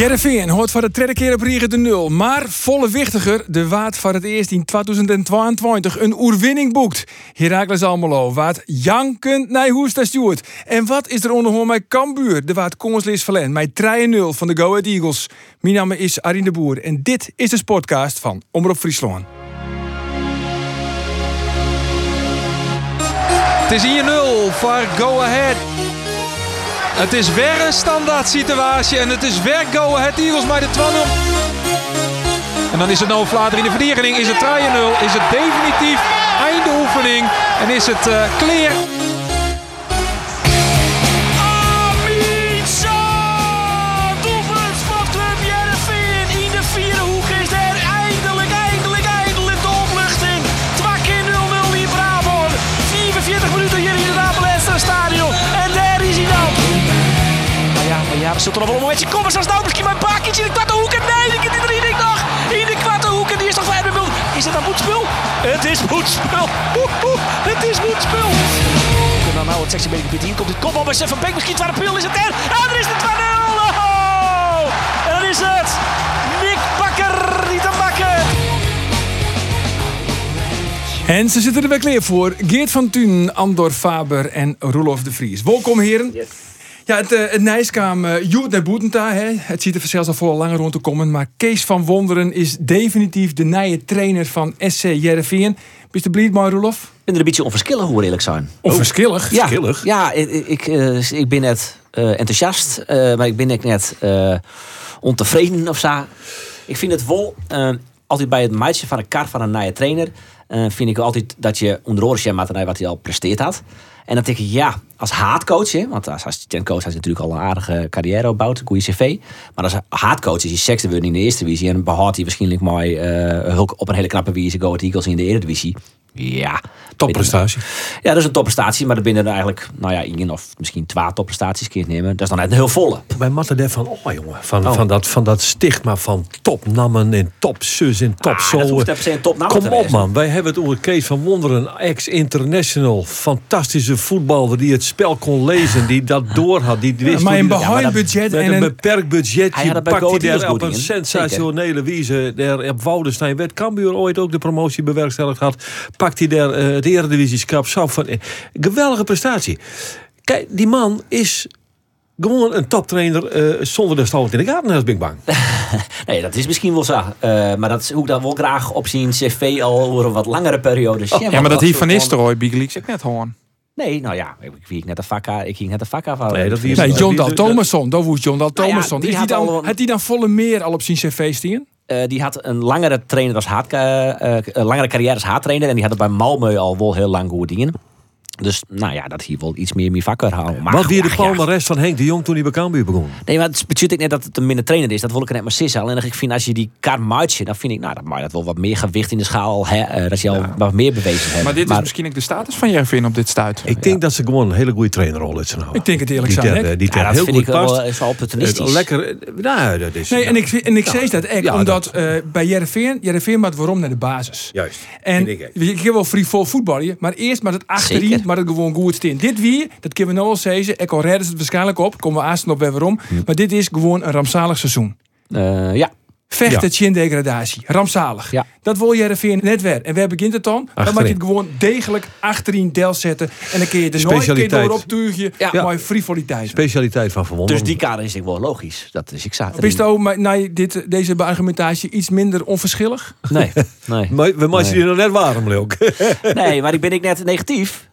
Jereveen hoort voor de tweede keer op Riegen de nul. Maar volle wichtiger, de Waard voor het eerst in 2022 een oerwinning boekt. Herakles Almelo, Waard jankend naar Hoesta Stuart. En wat is er onderhoor met Cambuur? De Waard Konslis Verlen, met 3-0 van de Go Ahead Eagles. Mijn naam is Arine de Boer en dit is de sportcast van Omroep Friesland. Het is hier 0 voor Go Ahead. Het is weer een standaard situatie en het is weer Go Ahead Eagles bij de 12. En dan is het nou Vlader in de verdediging. Is het 3-0? Is het definitief einde oefening? En is het uh, clear? Ja, er zit er nog wel een momentje. Kom eens, als nou misschien mijn pakjes in de kwarte hoek. En nee, die die drie nog in de kwarte hoek. En die is toch vijf minuten. Is het dan moedspul? Het is oeh, het is moedspul. En dan nou het sectie beetje hier komt dit kopbal bij Stefan Beek. Misschien tweede pil is het er. En er is de 2-0. Oh! En dan is het Nick Bakker die te bakken. En ze zitten er weer klaar voor. Geert van Thun, Andor Faber en Roelof de Vries. Welkom heren. Ja, het, uh, het Nijskaam uh, Joet naar Boetenta. Hè. Het ziet er zelfs al voor langer rond te komen. Maar Kees van Wonderen is definitief de nieuwe trainer van SC Jereveen. Bist je blij, mooi Roelof? Ik ben er een beetje onverschillig hoe we eerlijk zijn. Onverschillig? Ja, ja ik, ik, eh, ik ben net eh, enthousiast, eh, maar ik ben net eh, ontevreden of zo. Ik vind het wel, eh, altijd bij het meisje van een kar van een nieuwe trainer, eh, vind ik altijd dat je onder oren met wat hij al presteerd had. En dan denk ik, ja, als haatcoach, hè, want als assistentcoach had hij natuurlijk al een aardige carrière opgebouwd, een goede cv. Maar als haatcoach is hij wordt in de eerste divisie en behoudt hij waarschijnlijk mooi eh, hulk op een hele knappe wijze Go Eagles in de eredivisie. Ja. Topprestatie. Ja, dat is een topprestatie, maar er binnen er eigenlijk, nou ja, één of misschien twee topprestaties kun je het nemen. Dat is dan net een heel volle. Wij matten daarvan op, jongen. Van, Oh. van, dat, van dat stigma van topnammen en topzus en Ah, dat topzolen. Kom op, man. Wij hebben het over Kees van Wonderen, ex-international. Fantastische voetballer die het spel kon lezen, die dat door had. Die wist maar hoe een behoud budget en een beperkt budget. Hij had pakt hij daar op een sensationele wijze. Daar op Woudenstein werd Cambuur ooit ook de promotie bewerkstelligd had. Pakt hij daar eh, het Eredivisie-scrap. Zo van, geweldige prestatie. Kijk, die man is gewoon een toptrainer eh, zonder de stoot in de gaten als Big Bang. Nee, dat is misschien wel zo. Eh, maar dat hoe ik dan wel graag op zien cv al over een wat langere periode. Oh, Ja, maar dat hier van Nistelrooy, Bigelieks ik net hoorn. Nee, nou ja, ik ging net de vakka, ik ging net de vakka van. Nee, dat Nee, John Dal Thomasson. Dat was John Dal Nou ja, die Is die had dan, al- had die dan volle meer al op zijn cv staan? Eh, die had een langere trainer als haat, eh, eh, langere carrière als haattrainer. En die had het bij Malmö al wel heel lang goed dingen. Dus nou ja, dat hier wel iets meer mijn vakker houden. Maar Wat weer de palmarès van Henk de Jong toen hij bij Cambuur begon? Nee, maar het betekent net dat het een minder trainer is. Dat wil ik net maar sissen. Alleen ik vind als je die kaart maatje, dan vind ik nou, dat mag dat wel wat meer gewicht in de schaal. Hè, eh, dat je al wat meer bewezen hebt. Maar dit is misschien ook de status van Jervin op dit stuit. Ik denk dat ze gewoon een hele goede trainerrol zijn houden. Ik denk het eerlijk die zijn, ter- hè? Die Ja, dat heel vind goed ik wel past. eh, zo opportunistisch. Eh, Lekker, eh, nou, dat is... Nee, en ik, en ik zeg dat echt, Ja, omdat dat- eh, bij Jereveen, Jereveen maakt waarom naar de basis. Juist, En ik kan wel frivol voetballen, maar eerst maar het achterin. Maar het gewoon goed staan. Dit wie, dat kunnen we nou al zeggen, ik al redden ze het waarschijnlijk op, komen we aanstaan op weer waarom. Maar dit is gewoon een rampzalig seizoen. Eh, ja. Vechten Ja. chin degradatie. Rampzalig. Ja. Dat wil Jereveen net weer. En waar begint het dan? Dan mag je het gewoon degelijk achterin del zetten. En dan kun je er nooit keer Specialiteit. door optuigen. Ja. Ja. Maar frivoliteit. Specialiteit van Van Dus die kader is ik wel logisch. Dat is ik zat. Wist je ook, na dit, deze argumentatie iets minder onverschillig? Nee, nee. Maar we maken die nog net warm, Leuk. nee, maar ik ben ik net negatief.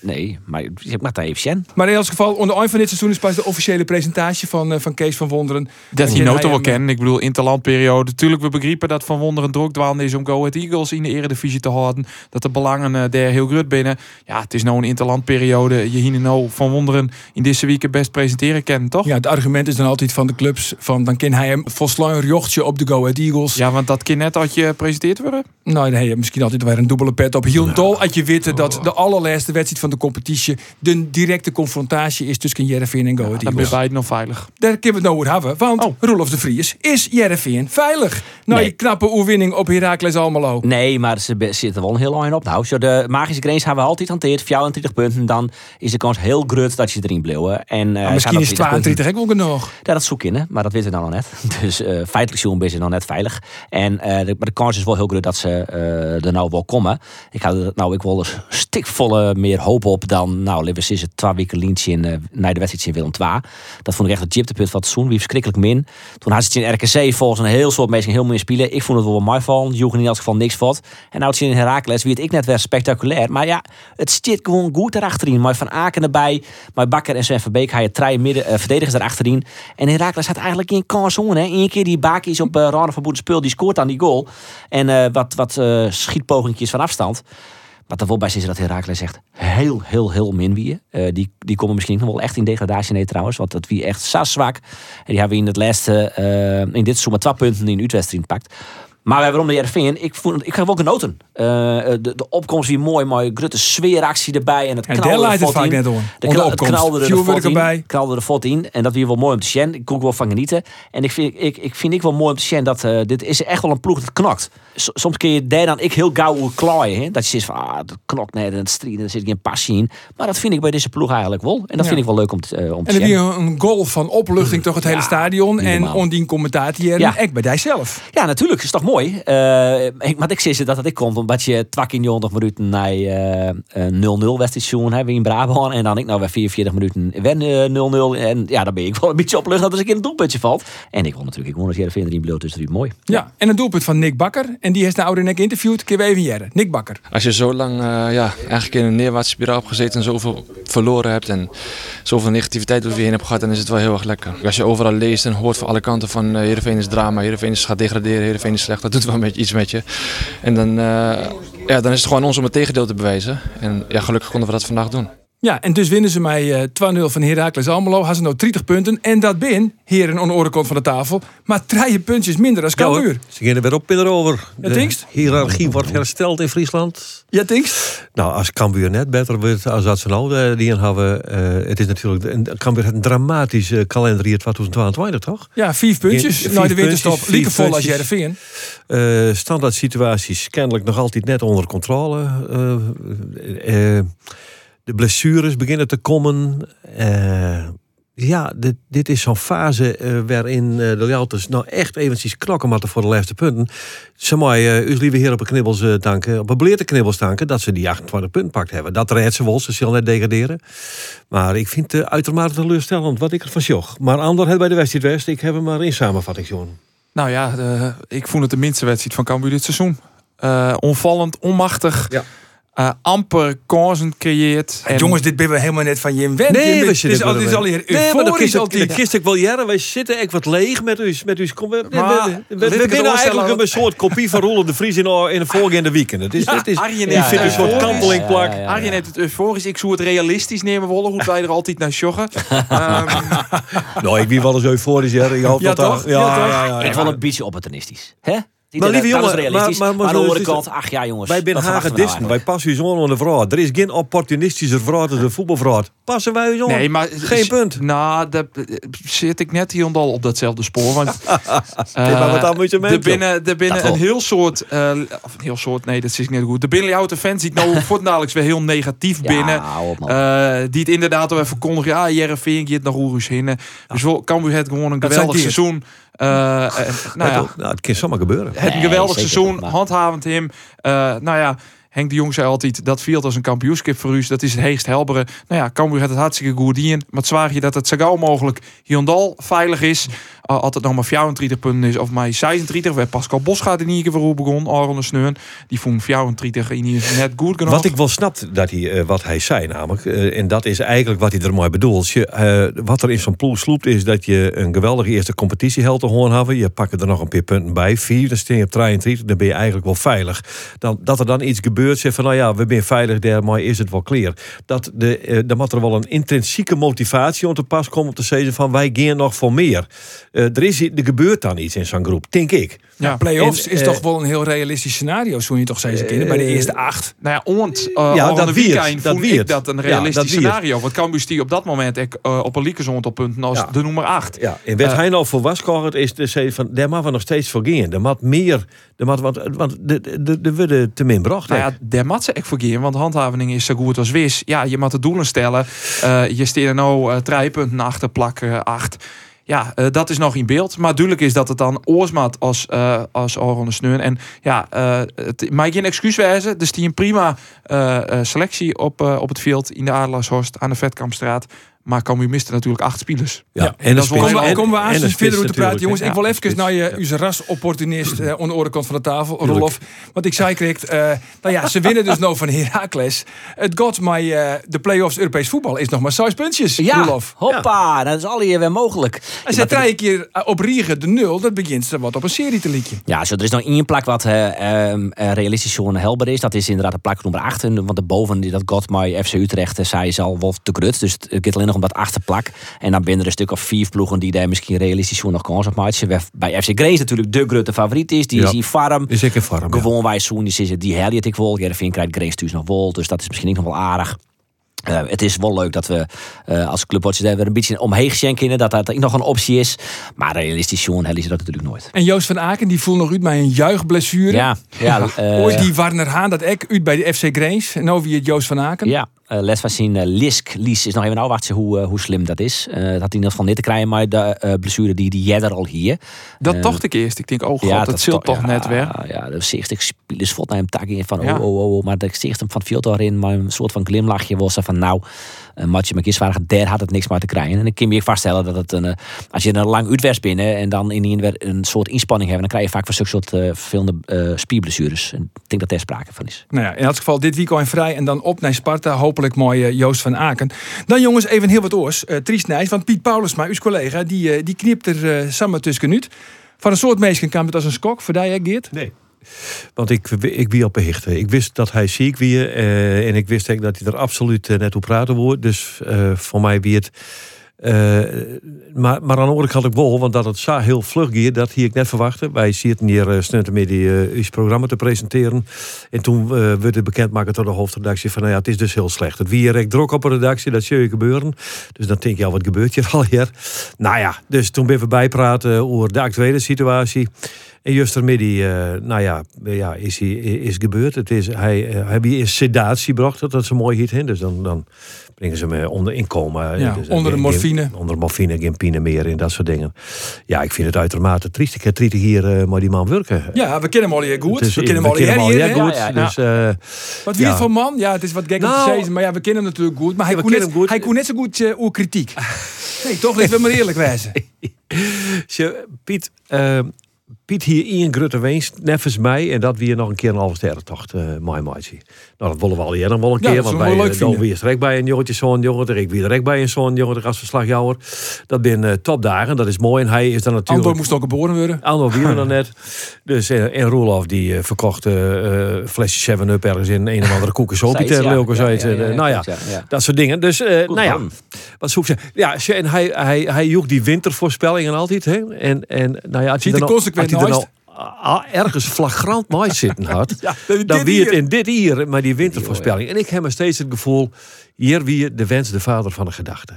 Nee, maar ik mag daar even zien. Maar in elk geval, onder eind van dit seizoen is pas de officiële presentatie van, eh, van Kees van Wonderen. Dat je hij noten wel kennen. Ik bedoel, interlandperiode. Tuurlijk, we begrijpen dat Van Wonderen druk dwaalde is om Go Ahead Eagles in de eredivisie te houden. Dat de belangen eh, daar heel groot binnen. Ja, het is nou een interlandperiode. Je hier nou Van Wonderen in deze week best presenteren kennen, toch? Ja, het argument is dan altijd van de clubs van dan kan hij hem volslaan een jochtje op de Go Ahead Eagles. Ja, want dat kind net had je gepresenteerd worden. Nou, je misschien altijd weer een dubbele pet op. Heel dol als je weet dat de allerlaatste wedstrijd wedstrijd van de competitie de directe confrontatie is tussen Jereveen en Go Ahead Dan ben je beide nog veilig. Daar kunnen we het nou over hebben. Want Oh. Roelof de Vries is Jereveen veilig. Nou, Nee. die knappe oerwinning op Heracles Almelo. Nee, maar ze zitten wel een heel lang op. Nou, zo de magische grens hebben we altijd hanteerd. 24 punten, dan is de kans heel groot dat je erin blijft. En, eh, Maar misschien is 32 punten. 32 ook wel genoeg. Ja, dat zoek in, hè? maar dat weten we nou nog net. Dus eh, feitelijk zien we een nog net veilig. En, eh, de, maar de kans is wel heel groot dat ze eh, er nou wel komen. Ik had nou ik wel eens stikvolle meer hoop op dan, nou, Livers is het twee weken lientje in, eh, naar de wedstrijd in Willem II. Dat vond ik echt het chiptepunt van het seizoen. Verschrikkelijk min. Toen had ze in RKC volgens een heel soort mensen heel meer spelen. Ik vond het wel mooi van. Joegen in elk geval niks wat. En nou het in Herakles, wie het ik net weer spectaculair. Maar ja, het zit gewoon goed erachterin. Maar Van Aken erbij, maar Bakker en Sven Verbeek hij het midden eh, verdedigers erachterin. En Herakles had eigenlijk geen kans om. Hè. Eén keer die Bakis op uh, Rane van Boete speel, die scoort aan die goal. En eh, wat, wat eh schietpogingjes van afstand. Wat er wel bij is dat Herakles echt heel, heel, heel min wie. Eh, die, die komen misschien nog wel echt in degradatie nee trouwens. Want dat wie echt zo zwak. En die hebben we in het laatste, eh, in dit maar twee punten in Utrecht pakt. Maar waarom de Jervin? Ik, ik heb wel genoten. Eh, de, de opkomst weer mooi, mooi. Grutte sfeeractie erbij. En het En knalde er leidt het vod vaak net om. De knal, opkomst. knalde er de erbij. Knalde er vod in. En dat weer wel mooi om te zien. Ik kon er wel van genieten. En ik vind, ik, ik vind ik wel mooi om te zien dat eh, dit is echt wel een ploeg dat knokt. S- soms kun je daar dan ik heel gauw klaaien. Hè? Dat je zegt van, ah, dat knokt net en het strijden, daar zit geen passie in. Maar dat vind ik bij deze ploeg eigenlijk wel. En dat Ja. vind ik wel leuk om te, eh, om te En dan zien. weer een goal van opluchting toch het hele stadion. En ondien commentaar hier. Ja. En bij dijzelf. Ja, natuurlijk. is toch mooi. Eh, ik, maar ik zie ze dat het ik komt omdat je 92 minuten naar eh, eh, 0-0 wedstrijd hebben in Brabant. En dan ik nou weer 44 minuten wen eh, 0-0. En ja, dan ben ik wel een beetje oplucht dat er eens een keer een doelpuntje valt. En ik wil natuurlijk, ik wil dat je er in bloot, dus dat is mooi. Ja. En een doelpunt van Nick Bakker. En die heeft de oude nek interviewd. Je even jaren. Nick Bakker. Als je zo lang eh, ja, eigenlijk in een neerwaartse spiraal hebt gezeten en zoveel verloren hebt en zoveel negativiteit door je heen hebt gehad, dan is het wel heel erg lekker. Als je overal leest en hoort van alle kanten van uh, Heerenveen is drama, Heerenveen is gaat degraderen, Heerenveen is slecht, dat doet wel beetje iets met je. En dan, eh, ja, dan is het gewoon ons om het tegendeel te bewijzen. En ja, gelukkig konden we dat vandaag doen. Ja, en dus winnen ze mij eh 2-0 van Heracles Almelo. Hadden ze nou 30 punten. En dat bin, heren aan de andere kant van de tafel. Maar drie puntjes minder Ja, hoor. Cambuur. Ze gaan er weer op in erover. Ja, De hiërarchie wordt hersteld in Friesland. Ja, denkt? Nou, als Cambuur net beter wordt als dat ze nou eh, die hebben. eh, het is natuurlijk. een- Cambuur heeft een dramatisch eh, kalenderjaar 2022, toch? Ja, vier puntjes. Vier nou, de winterstop. Lieke vol als. Jereveen. Eh standaard situaties kennelijk nog altijd net onder controle. Eh, eh, de blessures beginnen te komen. Eh, ja, dit, dit is zo'n fase eh, waarin eh, de Jalters nou echt eventjes knokken moeten voor de laatste punten. Ze mij, uh, u lieve heer op een knibbels danken, op een beleerde knibbels danken, dat ze die 28 punten pakt hebben. Dat redt ze wel, ze zullen net degraderen. Maar ik vind het uitermate teleurstellend wat ik ervan zocht. Maar ander het bij de Wedstrijd West, ik heb hem maar in samenvatting, John. Nou ja, ik vond het de minste wedstrijd van Cambuur dit seizoen. Onvallend, onmachtig. Ja. Eh, amper kansen creëert. En- Jongens, dit ben we helemaal net van Jim Wendt. Nee, is al, wel is hier Nee, maar euforisch altijd. kist ik wel jaren. Wij zitten echt wat leeg met u. Met u. Kom, we, we, Maar, we, we, laat we ik het binnen eigenlijk een soort kopie van Roelof de Vries in, in de volgende weekend. Het is, het is, Arjen het een soort euforisch. kanteling plak. Ja, ja, ja. Arjen heeft het euforisch. Ik zou het realistisch nemen willen. Hoe wij er altijd naar joggen. Ehm, Nou, ik wie wel eens euforisch. Ja, ik hoop Ja, dat toch? Ja, Ja, ja, ja, ja, Ik wil een beetje opportunistisch. Hè? Maar lieve dat is jongen, realistisch. maar- Maar, maar- aan de maar- andere kant, ach ja jongens. Wij zijn we hagedisten. nou Wij passen u aan de vrouw. Er is geen opportunistische vrouw dan de voetbalvrouw. Passen wij u zo nee, maar... Geen punt. Nou, daar zit ik net hier al op datzelfde spoor. Want eh, er binnen, er binnen een heel soort... eh, of een heel soort, nee, dat is niet goed. De binnenhouten fans ziet nou voortdurend weer heel negatief binnen. Eh, die het inderdaad al even verkondigen. Ja, Jereveen gaat nog roeris heen. Dus wel, Cambuur het gewoon een geweldig het. seizoen. Eh, en, nou ja, Nou, het kan zomaar gebeuren. het Nee, geweldig seizoen, maar- handhavend hem. Eh, nou ja, Henk de Jong zei altijd, dat viel als een kampioenschap voor u. Dat is het heegst helbere. Nou ja, Cambuur heeft het hartstikke goed in. Maar het zwaar je dat het zo gauw mogelijk Hyundai veilig is. Het nog maar 34 punten is, of maar 36. Waar Pascal Bos gaat in ieder geval begon. Aron de Sneun. Die vond 34 in ieder net goed genoeg. Wat ik wel snap dat hij, eh, wat hij zei namelijk, eh, en dat is eigenlijk wat hij er mooi bedoelt. Je, eh, wat er in zo'n ploeg sloept is dat je een geweldige eerste competitieheld te horen. Je pakt er nog een paar punten bij, vier, dan steen je op 33, dan ben je eigenlijk wel veilig. Dan, dat er dan iets gebeurt, zeg van nou ja, we zijn veilig daar, maar is het wel clear. Dat de, dan moet er wel een intrinsieke motivatie om te pas komen om te zeggen van wij gaan nog voor meer. Eh, er, is, er gebeurt dan iets in zo'n groep, denk ik. Ja. Playoffs En, is eh, toch wel een heel realistisch scenario, zo je toch steeds kennen, bij de eerste acht. Nou ja, ont, uh, Ja, ja, dat weekend dat vond ik dat een Ja, realistisch scenario. Want Cambuur die op dat moment ik, uh, op een punten als Ja. de nummer 8. Ja, en wat Eh, hij nou voor was is de van, daar mag we nog steeds voor gaan. Er moet meer, er moet, want, want de, de, de worden te min bracht. Nou hè. ja, daar moet ze echt voor gaan, want handhaving is zo goed als wis. Ja, je moet de doelen stellen. Eh, je er nou uh, drie punten achter plak 8. Ja, uh, dat is nog in beeld. Maar duidelijk is dat het dan oorsmaat als, uh, als Sneun. En ja, uh, het mag geen excuus wijzen. Dus die een prima selectie op, op het veld in de Adelaarshorst aan de Vetkampstraat. Maar Cambuur miste natuurlijk acht spelers. Ja, en dan komen we, komen we aan de verder te praten. Jongens, ik wil even spits, naar je, ja. uw rasopportunist eh, aan de andere kant van de tafel, Rolof. Want ik zei kreeg, eh nou ja, ze winnen dus nou van Heracles. Het got mij eh, de play-offs Europees voetbal is nog maar zes puntjes, Ja, Rolof. hoppa, dat is al hier weer mogelijk. En ze drie keer eh, op Riegen de nul, dat begint ze wat op een serie te liedje. Ja, zo, er is nog één plak wat eh, ehm, eh, realistisch zo'n helder is. Dat is inderdaad de plak nummer 8. Want daarboven, die- dat God FC Utrecht, zei is al wat te grut. Dus het gaat alleen nog om dat achterplak. En dan binnen er een stuk of vier ploegen die daar misschien realistisch zo nog kans op maken. Bij FC Grace natuurlijk de grote favoriet is. Die Ja. is in farm. Is ik in vorm. ja. Gewoon wij zoen, die is het, die herriet ik wel. Jervin krijgt Grace thuis nog wel. Dus dat is misschien ook nog wel aardig. Eh, het is wel leuk dat we eh, als clubwatchers daar weer een beetje omheen schenken. Dat dat nog een optie is. Maar realistisch zoen hel is dat natuurlijk nooit. En Joost van Aken, die voelt nog uit mij een juichblessure. Ja, ja, eh, Ooit die Warner Haan, dat ek uit bij de FC Grace. En nou wie het Joost van Aken. Ja, eh, les van zien. eh, Lisk, Lies is nog even afwachten hoe, eh, hoe slim dat is. Eh, dat had hij in ieder geval niet te krijgen, maar de eh, blessure die, die jij er al hier. Dat Eh, dacht ik eerst. Ik denk, oh god, dat zult toch ja, net weer. Ja, de zicht ik spelers valt naar hem tak in van Ja. oh, oh, oh, oh. Maar ik zicht hem van veel erin, maar een soort van glimlachje was er van nou, uh, Matje McKis waren daar had het niks meer te krijgen. En ik kan me vaststellen dat het een, eh, als je er lang uitwers binnen en dan in die weer een soort inspanning hebben, dan krijg je vaak van zulke soort eh, vervelende eh, spierblessures. En ik denk dat daar sprake van is. Nou ja, in elk geval dit weekend vrij en dan op naar Sparta. Hopelijk mooi Joost van Aken. Dan jongens, even heel wat oors. Uh, triest nijs, want Piet Paulusma, uw collega, die, die knipt er samen tussenuit. Van een soort meisje kan het als een skok. Voor die, hè, Geert? Nee. Want ik, ik wie op behichten. Ik wist dat hij ziek wie eh, en ik wist ook dat hij er absoluut eh, net op praten wordt. Dus eh, voor mij wie het. maar, maar aan de andere kant ik wel, want dat het zo heel vlug ging, dat hier ik net verwachten. Wij zitten hier uh, snunten met die programma te presenteren. En toen werd het bekendmaken door de hoofdredactie van, nou ja, het is dus heel slecht. Het wie direct druk op een redactie, dat zie je gebeuren. Dus dan denk je, ja, wat gebeurt hier al hier? Nou ja, dus toen ben we bijpraten over de actuele situatie. En Juster Middy, uh, nou ja, ja is, hij, is gebeurd. Het is, hij, uh, hij is sedatie bracht, dat is een mooi hit. Hè? Dus dan, dan brengen ze hem onder inkomen. Ja, dus, onder de morfine. Geen, onder morfine, geen pine meer en dat soort dingen. Ja, ik vind het uitermate triest. Ik heb triestig hier uh, maar die man werken. Ja, we kennen hem al hier goed. Dus we kennen hem al hè? goed. Ja, ja, ja. Dus, Wat wie voor man? Ja, het is wat gek om Nou- te zeggen, maar ja, we kennen hem natuurlijk goed. Maar hij kon net, goed. hij kon net zo goed uh, kritiek. Nee, toch? Laten we maar eerlijk wijzen. Ze- Piet, eh, Piet hier Ian Grutte Weens, nevens mij. En dat weer nog een keer een halve sterrentocht, uh, my maatje. Nou, dat willen we al eerder wel een Ja, keer. Want wij vinden. weer direct bij een jongetje zo'n jongen. Ik weer direct bij een zo'n jongen als verslagjouwer. Dat zijn uh, topdagen, dat is mooi. En hij is dan natuurlijk... Andor moest ook geboren worden. Anno wie dan net. Dus en, en Roelof die uh, verkocht flesje 7-up ergens in een of andere koekensopie zoiets. Eh, ja, nou ja, dat soort dingen. Dus, nou ja, wat zoek ze? Ja, en hij, hij, hij joeg die wintervoorspellingen altijd. Hè? En, en nou ja, als Ziet je er nou, je er nou naast. ah, ergens flagrant mooi zitten had, Ja, dan wie het in dit hier, maar die wintervoorspelling. En ik heb me steeds het gevoel, hier wie de wens de vader van de gedachte.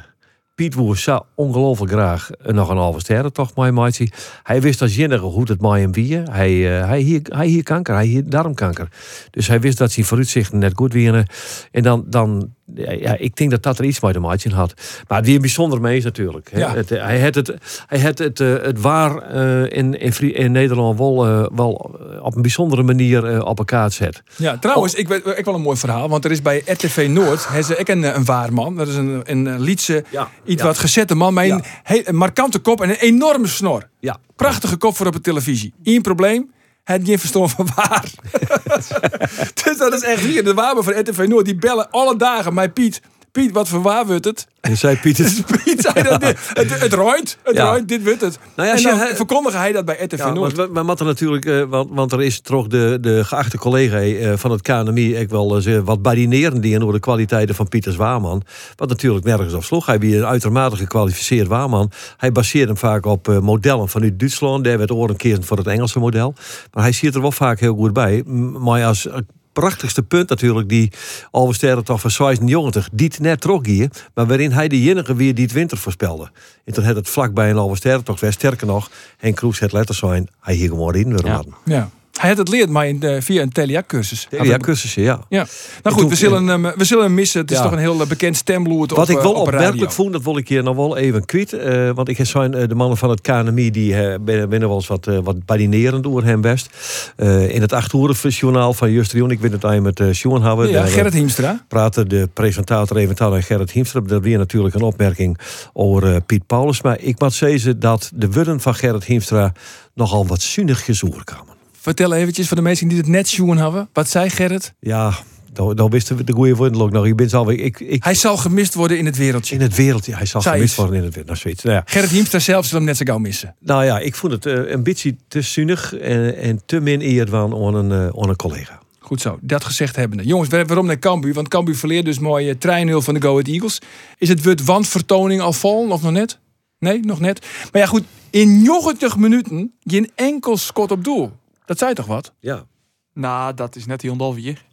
Piet Woer zou ongelooflijk graag eh, nog een halve sterren toch mooi maatje. Hij wist als enige hoe het mij hem wie. Hij, eh, hij, hier, hij hier kanker, hij hier darmkanker. Dus hij wist dat zijn vooruitzichten net goed wieren. En dan, dan ja, ik denk dat dat er iets mee te maken had. Maar weer een bijzonder mee is natuurlijk. hè. Ja. Het, eh, hij had het, hij had het, eh, het waar eh, in, in, in Nederland wel, wel op een bijzondere manier op elkaar zet. Ja, trouwens, ik weet ik wel een mooi verhaal. Want er is bij RTV Noord hebben ze ook een, een waarman. Dat is een, een Lietse, Ja, iets ja. wat gezette man met een, een markante kop en een enorme snor. Ja. Prachtige kop voor op de televisie. Eén probleem. Het geen verstand van waar. dus dat is echt hier. De waarman van RTV Noord. Die bellen alle dagen. Mij Piet. Piet, wat voor waar wordt het? En zei Pieter. Piet zei dat dit, het, het ruimt, het Ja. dit wordt het. Nou ja, en je- verkondigde hij dat bij RTV Ja, Noord. we moeten natuurlijk, eh, want, want er is toch de, de geachte collega eh, van het KNMI ik wel eens, eh, wat badineren die over de kwaliteiten van Pieter Zwaarman. Wat natuurlijk nergens op sloeg. Hij is een uitermate gekwalificeerd waarman. Hij baseert hem vaak op modellen vanuit Duitsland. Daar werd oren kiezen voor het Engelse model. Maar hij ziet er wel vaak heel goed bij. Maar als prachtigste punt natuurlijk die Alve Sterren toch van 96 die het net trok hier, maar waarin hij de enige weer die het winter voorspelde. En toen had het vlakbij een Alve Sterren toch weer sterker nog. Henk Kroes het letter zijn, hij hier gewoon in willen Ja. Ja. Hij had het leerd, maar eh, via een Telia-cursus. Cursussen, ja. Ja. Nou goed, toen- we zullen, hem, we zullen hem missen. Het is toch een heel eh, bekend stemloert Wat ik wel eh, op opmerkelijk vond, dat wil ik hier nog wel even kwijt. eh, want ik heb zijn eh, de mannen van het KNMI, die eh, binnen, binnen wel eens wat, eh, wat badinerend door hem best. Eh, in het achterhoerenjournaal van Just Rion, ik weet het eigenlijk met Sjoen hebben. Ja, Daar, eh, Gerrit Hiemstra. praatte de presentator eventueel en Gerrit Hiemstra. Dat weer natuurlijk een opmerking over eh, Piet Paulus. Maar ik moet zeggen dat de woorden van Gerrit Hiemstra nogal wat zunnigjes overkwamen. Vertel eventjes voor de mensen die het net zoen hebben. Wat zei Gerrit? Ja, dan, dan wisten we de goede woorden ook nog. Ik ben alweer, ik, ik, Hij zal gemist worden in het wereldje. in het wereldje, hij zal Zij gemist is- worden in het wereld. Nou. Nou ja. Gerrit Hiemstra zelf zal hem net zo gauw missen. Nou ja, ik vond het eh, een beetje te zuinig en, en te min eer van aan een, eh, aan een collega. Goed zo, dat gezegd hebbende. Jongens, waar- waarom naar Cambuur? Want Cambuur verleert dus mooie trein van de Go Ahead Eagles. Is het word wandvertoning al vol of nog net? Nee, nog net. Maar ja goed, in 90 minuten geen enkel schot op doel. Dat zei toch wat? Ja. Nou, dat is net Hyundai weer.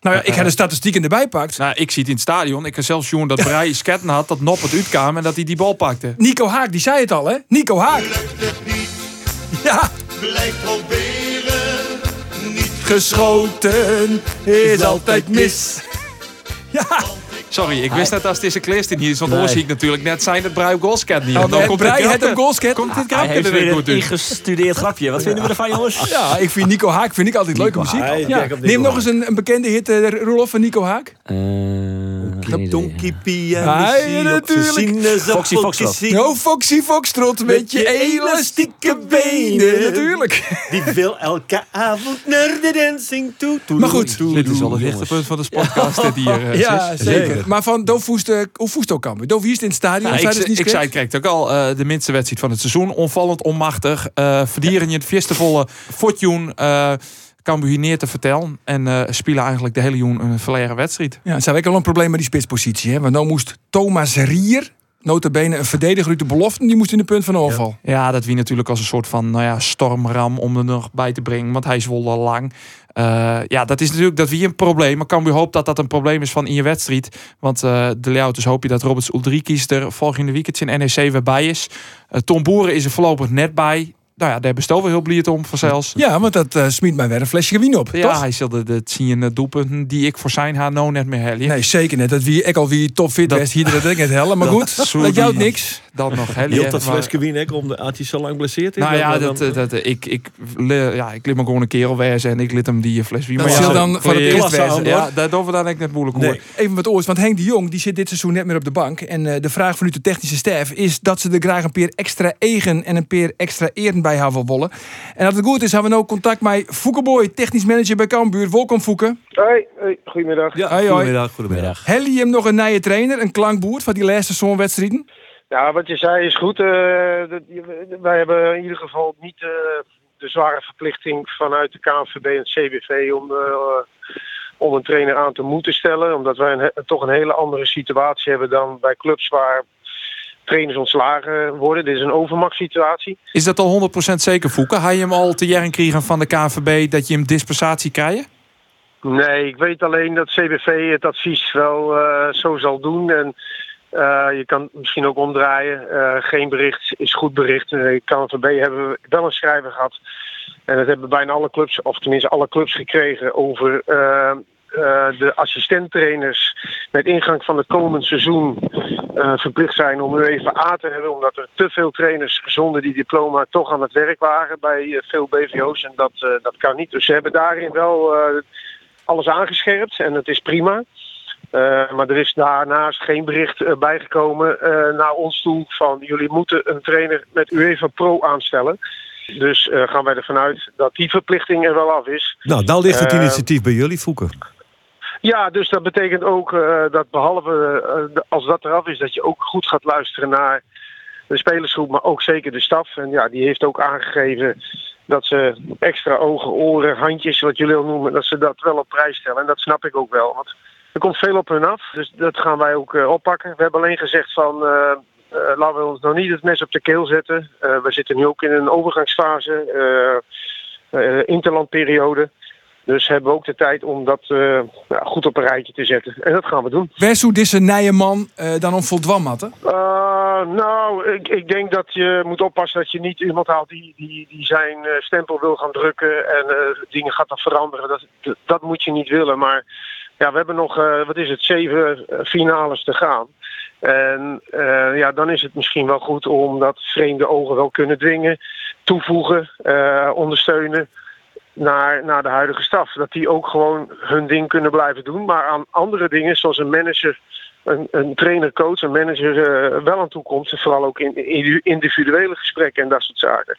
Nou ja, ik heb de statistieken erbij pakt. Nou, ik zie het in het stadion. Ik heb zelfs jongen dat Brei sketten had, dat Nop het uitkwam en dat hij die bal pakte. Nico Haak, die zei het al hè? Nico Haak. Ja, Blijf proberen, niet geschoten is altijd mis. Ja, Sorry, ik wist net als deze Kleestin hier is, want Nee. zie ik natuurlijk net zijn dat Brei op goal scat niet. Oh, Dan komt had grapje- hem goalscat. Komt dit Hij grapje er weer een goed ingestudeerd grapje. Wat vinden we ervan, jongens? ja, ik vind Nico Haak vind ik altijd leuke muziek. Neem nog eens een, een bekende hit, uh, Roelof van Nico Haak. Geen. Donkey Pia, natuurlijk. Foxy Foxtrot. zien. Oh, Foxy Foxtrot met je elastieke benen. Natuurlijk. Die wil elke avond naar de dancing toe. toe Maar goed. toe, Dit is wel het lichtpunt van de podcast dit hier. eh, Ja, sis. zeker. Maar van kan. Doof hier is in het stadion. Ja, zei ik, dus niet ik zei, het ook al, eh, de minste wedstrijd van het seizoen. Onvallend, onmachtig. eh verdieren je het fiestevolle fortune. Cambuur hier neer te vertellen. En eh spelen eigenlijk de hele joen een verlegen wedstrijd. Ja, het zou ook wel een probleem met die spitspositie. Hè? Want nou moest Thomas Rier, notabene een verdediger uit de belofte, die moest in de punt van overval. Ja, dat wie natuurlijk als een soort van nou ja, stormram om er nog bij te brengen. Want hij is wel al lang. Eh, ja, dat is natuurlijk dat wie een probleem. Maar Cambuur hoopt dat dat een probleem is van in je wedstrijd. Want eh, de layout dus hoop je dat Roberts Ulrikis er volgende weekend in NEC weer bij is. Tom Boeren is er voorlopig net bij. Nou ja, daar bestoven we heel blierd om van zelfs. Ja, want dat eh smiet mij weer een flesje gewien op. Ja, toch? hij zulde de zien doelpunten die ik voor zijn haar nou net meer hel. Nee, zeker net. Dat wie ik al wie topfit Dat- was, hier dat ik het hellen. Maar goed, Zo dat jou die- niks. Dan nog hel. Hield dat flesje wien ook om de had hij zo lang blesseerd is? Nou ja, dat, dan- dat, dat- ik, ik, le- ja, ik liet me gewoon een kerel wezen en ik liet hem die fles wien. Dat Maar ja, dan voor het eerst Ja, daar doen we dan eigenlijk net moeilijk. Nee. Even wat oors, want Henk de Jong die zit dit seizoen net meer op de bank. En eh, de vraag vanuit de technische staf is dat ze er graag een peer extra egen en een peer extra eren bij hebben willen. En als het goed is, hebben we nou contact met Foukeboy, technisch manager bij Cambuur. Welkom Foeke. Hoi, hoi, goedemiddag. Ja, Hoi, hoi. goedemiddag, goedemiddag. Hel je hem nog een nieuwe trainer, een klankboer van die laatste zo'n wedstrijden? Ja, wat je zei is goed. eh, dat- je- wij hebben in ieder geval niet eh, de zware verplichting vanuit de KNVB en het CBV om, eh, om een trainer aan te moeten stellen. Omdat wij een, toch een hele andere situatie hebben dan bij clubs waar trainers ontslagen worden. Dit is een overmachtssituatie. Is dat al 100% zeker, Fouke? Hij je hem al te jaren kregen van de KNVB dat je hem dispensatie krijgt? Nee, ik weet alleen dat CBV het advies wel eh, zo zal doen. En eh, je kan het misschien ook omdraaien. Eh, geen bericht is goed bericht. Uh, KNVB hebben we wel een schrijver gehad. En dat hebben bijna alle clubs, of tenminste alle clubs gekregen over eh, de assistenttrainers met ingang van het komend seizoen eh, verplicht zijn om UEFA A te hebben. Omdat er te veel trainers zonder die diploma toch aan het werk waren bij eh, veel BVO's. En dat, dat kan niet. Dus ze hebben daarin wel alles aangescherpt en het is prima. Maar er is daarnaast geen bericht bijgekomen naar ons toe van jullie moeten een trainer met UEFA Pro aanstellen. Dus uh, gaan wij ervan uit dat die verplichting er wel af is. Nou, dan ligt het initiatief bij jullie, Foeken. Ja, dus dat betekent ook eh, dat behalve eh, als dat eraf is, dat je ook goed gaat luisteren naar de spelersgroep, maar ook zeker de staf. En ja, die heeft ook aangegeven dat ze extra ogen, oren, handjes, wat jullie al noemen, dat ze dat wel op prijs stellen. En dat snap ik ook wel, want er komt veel op hun af. Dus dat gaan wij ook eh, oppakken. We hebben alleen gezegd van, laten we ons nog niet het mes op de keel zetten. We zitten nu ook in een overgangsfase, interlandperiode. Dus hebben we ook de tijd om dat eh, ja, goed op een rijtje te zetten. En dat gaan we doen. Wes deze nije man eh, dan om voldwam matten? Uh, nou, ik, ik denk dat je moet oppassen dat je niet iemand haalt die, die, die zijn eh, stempel wil gaan drukken en dingen gaat dan veranderen. Dat, dat, dat moet je niet willen. Maar ja, we hebben nog, wat is het, zeven finales te gaan. En ja, dan is het misschien wel goed om dat vreemde ogen wel kunnen dwingen, toevoegen, ondersteunen naar, naar de huidige staf. Dat die ook gewoon hun ding kunnen blijven doen. Maar aan andere dingen, zoals een manager, een, een trainer, coach, een manager eh, wel aan toe komt. Vooral ook in, in individuele gesprekken en dat soort zaken.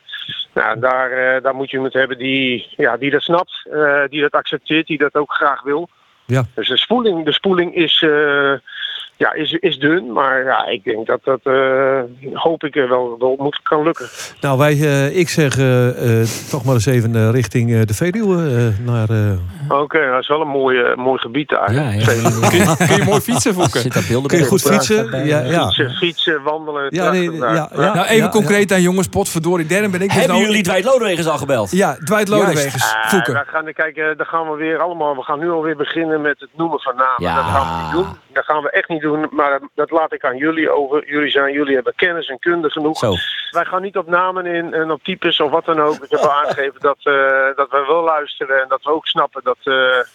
Nou, daar, eh, daar moet je iemand hebben die, ja, die dat snapt, eh, die dat accepteert, die dat ook graag wil. Ja. Dus de spoeling, de spoeling is, ja, is, is dun, maar ja, ik denk dat dat, eh, hoop ik, wel, wel moet, kan lukken. Nou, wij, eh, ik zeg eh, toch maar eens even richting eh, de Veluwe. eh, naar, eh, Oké, dat is wel een mooi, eh, mooi gebied daar. Ja, ja. Kun je, kun je mooi fietsen, beelden kun je goed fietsen? Ja, ja. Fietsen, fietsen, wandelen. Ja, nee, ja, nou, even concreet aan jongens, potverdorie. Derde ben ik dus Hebben nou... jullie Dwight Lodewegers al gebeld? Ja, Dwight Lodewegers. Ah, daar gaan we kijken, daar gaan we weer allemaal. We gaan nu alweer beginnen met het noemen van namen. Ja. Dat gaan we niet doen. Dat gaan we echt niet doen. Maar dat, laat ik aan jullie over. Jullie zijn, jullie hebben kennis en kunde genoeg. Zo. Wij gaan niet op namen in en op types of wat dan ook. Ik heb al aangegeven dat, eh, dat we wel luisteren en dat we ook snappen dat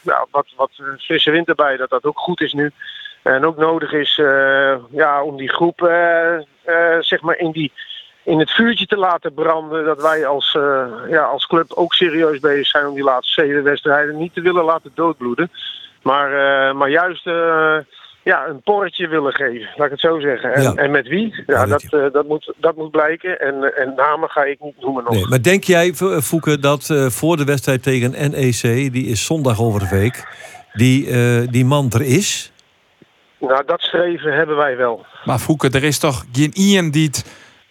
ja, wat, wat een frisse wind erbij, dat dat ook goed is nu. En ook nodig is eh, ja, om die groep zeg maar in, die, in het vuurtje te laten branden. Dat wij als, ja, als club ook serieus bezig zijn om die laatste zeven wedstrijden niet te willen laten doodbloeden. Maar, maar juist ja, een porretje willen geven, laat ik het zo zeggen. En, Ja. en met wie? Ja, dat, eh, dat, moet, dat moet blijken. En, en namen ga ik niet noemen nog. Nee, maar denk jij, Vo- Fouke, dat eh, voor de wedstrijd tegen NEC, die is zondag over de week, die, eh, die man er is? Nou, dat streven hebben wij wel. Maar Fouke, er is toch geen iemand die het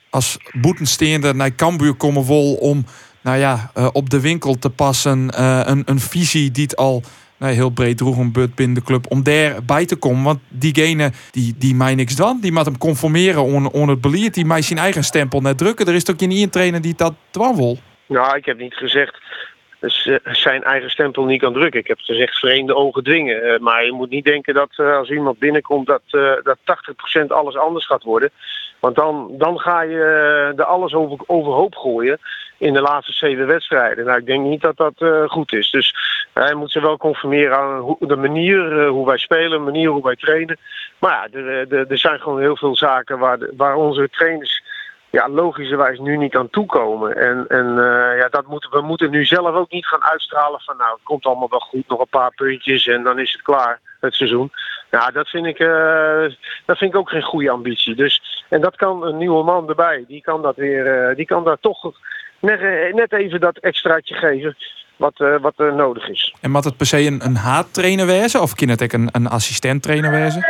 als boetensteender naar Cambuur komen wil om nou ja, eh, op de winkel te passen. eh, een, een visie die het al nou, heel breed droeg een but binnen de club om daarbij te komen. Want diegene die, die mij niks dan, die moet hem conformeren on, on het beleid, die mij zijn eigen stempel net drukken. Er is toch geen trainer die dat dwan wil. Nou, ik heb niet gezegd zijn eigen stempel niet kan drukken. Ik heb gezegd vreemde ogen dwingen. Eh, maar je moet niet denken dat eh, als iemand binnenkomt dat, eh dat 80% alles anders gaat worden. Want dan, dan ga je er alles over, overhoop gooien in de laatste zeven wedstrijden. Nou, ik denk niet dat dat eh, goed is. Dus hij moet zich wel conformeren aan de manier eh, hoe wij spelen, de manier hoe wij trainen. Maar ja, er, er, er zijn gewoon heel veel zaken waar, waar onze trainers ja, logischerwijs nu niet aan toekomen. En, en eh, ja, dat we moeten nu zelf ook niet gaan uitstralen van nou, het komt allemaal wel goed, nog een paar puntjes en dan is het klaar, het seizoen. Ja, dat vind ik, eh, dat vind ik ook geen goede ambitie. Dus, en dat kan een nieuwe man erbij, die kan dat weer, eh, die kan daar toch net, eh, net even dat extraatje geven wat, eh, wat er nodig is. En moet het per se een, een haattrainer wezen? Of kan het ook een, een assistent trainer wezen?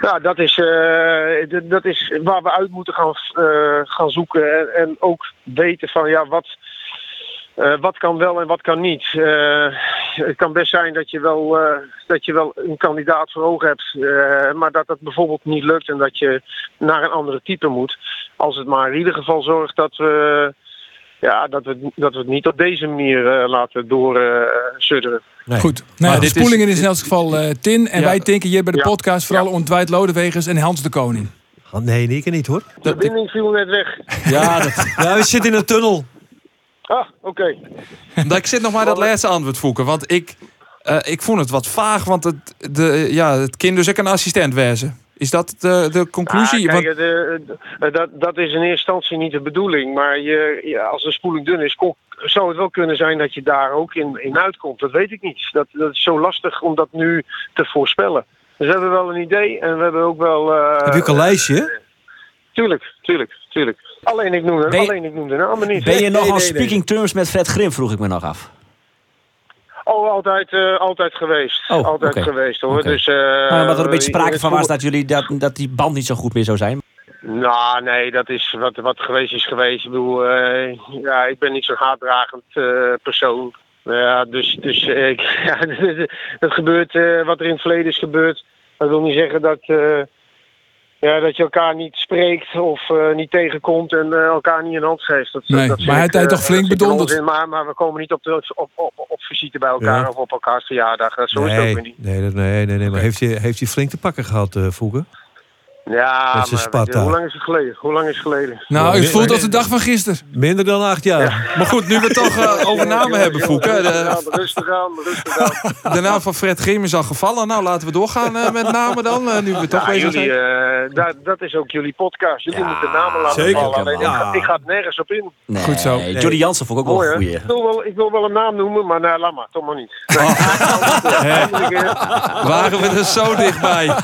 Nou, dat is, eh, dat is waar we uit moeten gaan, eh, gaan zoeken. En, en ook weten van ja, wat, eh, wat kan wel en wat kan niet. Eh, het kan best zijn dat je wel, eh, dat je wel een kandidaat voor ogen hebt. eh, maar dat dat bijvoorbeeld niet lukt en dat je naar een andere type moet. Als het maar in ieder geval zorgt dat we, ja, dat we, dat we het niet op deze manier eh, laten doorsudderen. Nee. Goed. Nou, Maar de spoelingen is in elk geval eh, Tin. En Ja. wij denken hier bij de Ja. podcast vooral om Dwight Lodewegers en Hans de Koning. Ah, Nee, nee, ik niet hoor. de verbinding viel net weg. Ja, dat, ja, we zitten in een tunnel. Ah, oké. Dat ik zit nog maar dat laatste antwoord voeken. Want ik, eh, ik vond het wat vaag. Want het, de, ja, het kind dus ook een assistent wezen. Is dat de, de conclusie? Ah, kijk, de- de- dat, dat is in eerste instantie niet de bedoeling. Maar je, ja, als de spoeling dun is, kon- zou het wel kunnen zijn dat je daar ook in, in uitkomt. Dat weet ik niet. Dat, dat is zo lastig om dat nu te voorspellen. Dus we hebben wel een idee en we hebben ook wel... eh, Heb je ook een lijstje? Tuurlijk, tuurlijk, tuurlijk. Alleen ik noemde, je- alleen ik noemde namen niet. Ben je nog nee, on nee, nee. speaking terms met Fred Grim, vroeg ik me nog af. Oh altijd, eh, altijd geweest. Oh, altijd geweest hoor. Dus, eh, Maar wat er een beetje sprake van was dat, jullie, dat, dat die band niet zo goed meer zou zijn. Nou, nee, dat is wat, wat geweest is geweest. Ik bedoel, eh, ja, ik ben niet zo'n haatdragend persoon. Ja, dus, dus ik, ja, het gebeurt wat er in het verleden is gebeurd. Dat wil niet zeggen dat, ja, dat je elkaar niet spreekt of eh, niet tegenkomt en eh, elkaar niet een hand geeft. Dat, Nee, dat maar hij heeft eh, toch flink bedonderd? Maar, maar we komen niet op, de, op, op, op visite bij elkaar Ja. of op elkaars verjaardag. Zo is het ook Nee, weer niet. nee, nee, nee, nee. Maar heeft hij, heeft hij flink te pakken gehad, eh Voegen? Ja, Met zijn maar Sparta. weet je, hoe lang is het geleden? Hoe lang is het geleden? Nou, ik voel nee, dat de dag van gisteren. Minder dan acht jaar. Maar goed, nu we het toch eh, over namen hebben, Foek. De, Rustig aan, rustig aan. de naam van Fred Grim is al gevallen. Nou, laten we doorgaan eh, met namen dan. eh, nu we toch Ja, bezig jullie, zijn. eh, dat, dat is ook jullie podcast. Jullie moeten namen laten zeker. vallen. Ik, ga, ik ga het nergens op in. Nee, Goed zo. Johnny Jansen vond ik ook wel Mooi, een hè? goeie. Ik wil, wel, ik wil wel een naam noemen, maar nou, laat maar. Toch maar niet. Waren we er zo dichtbij?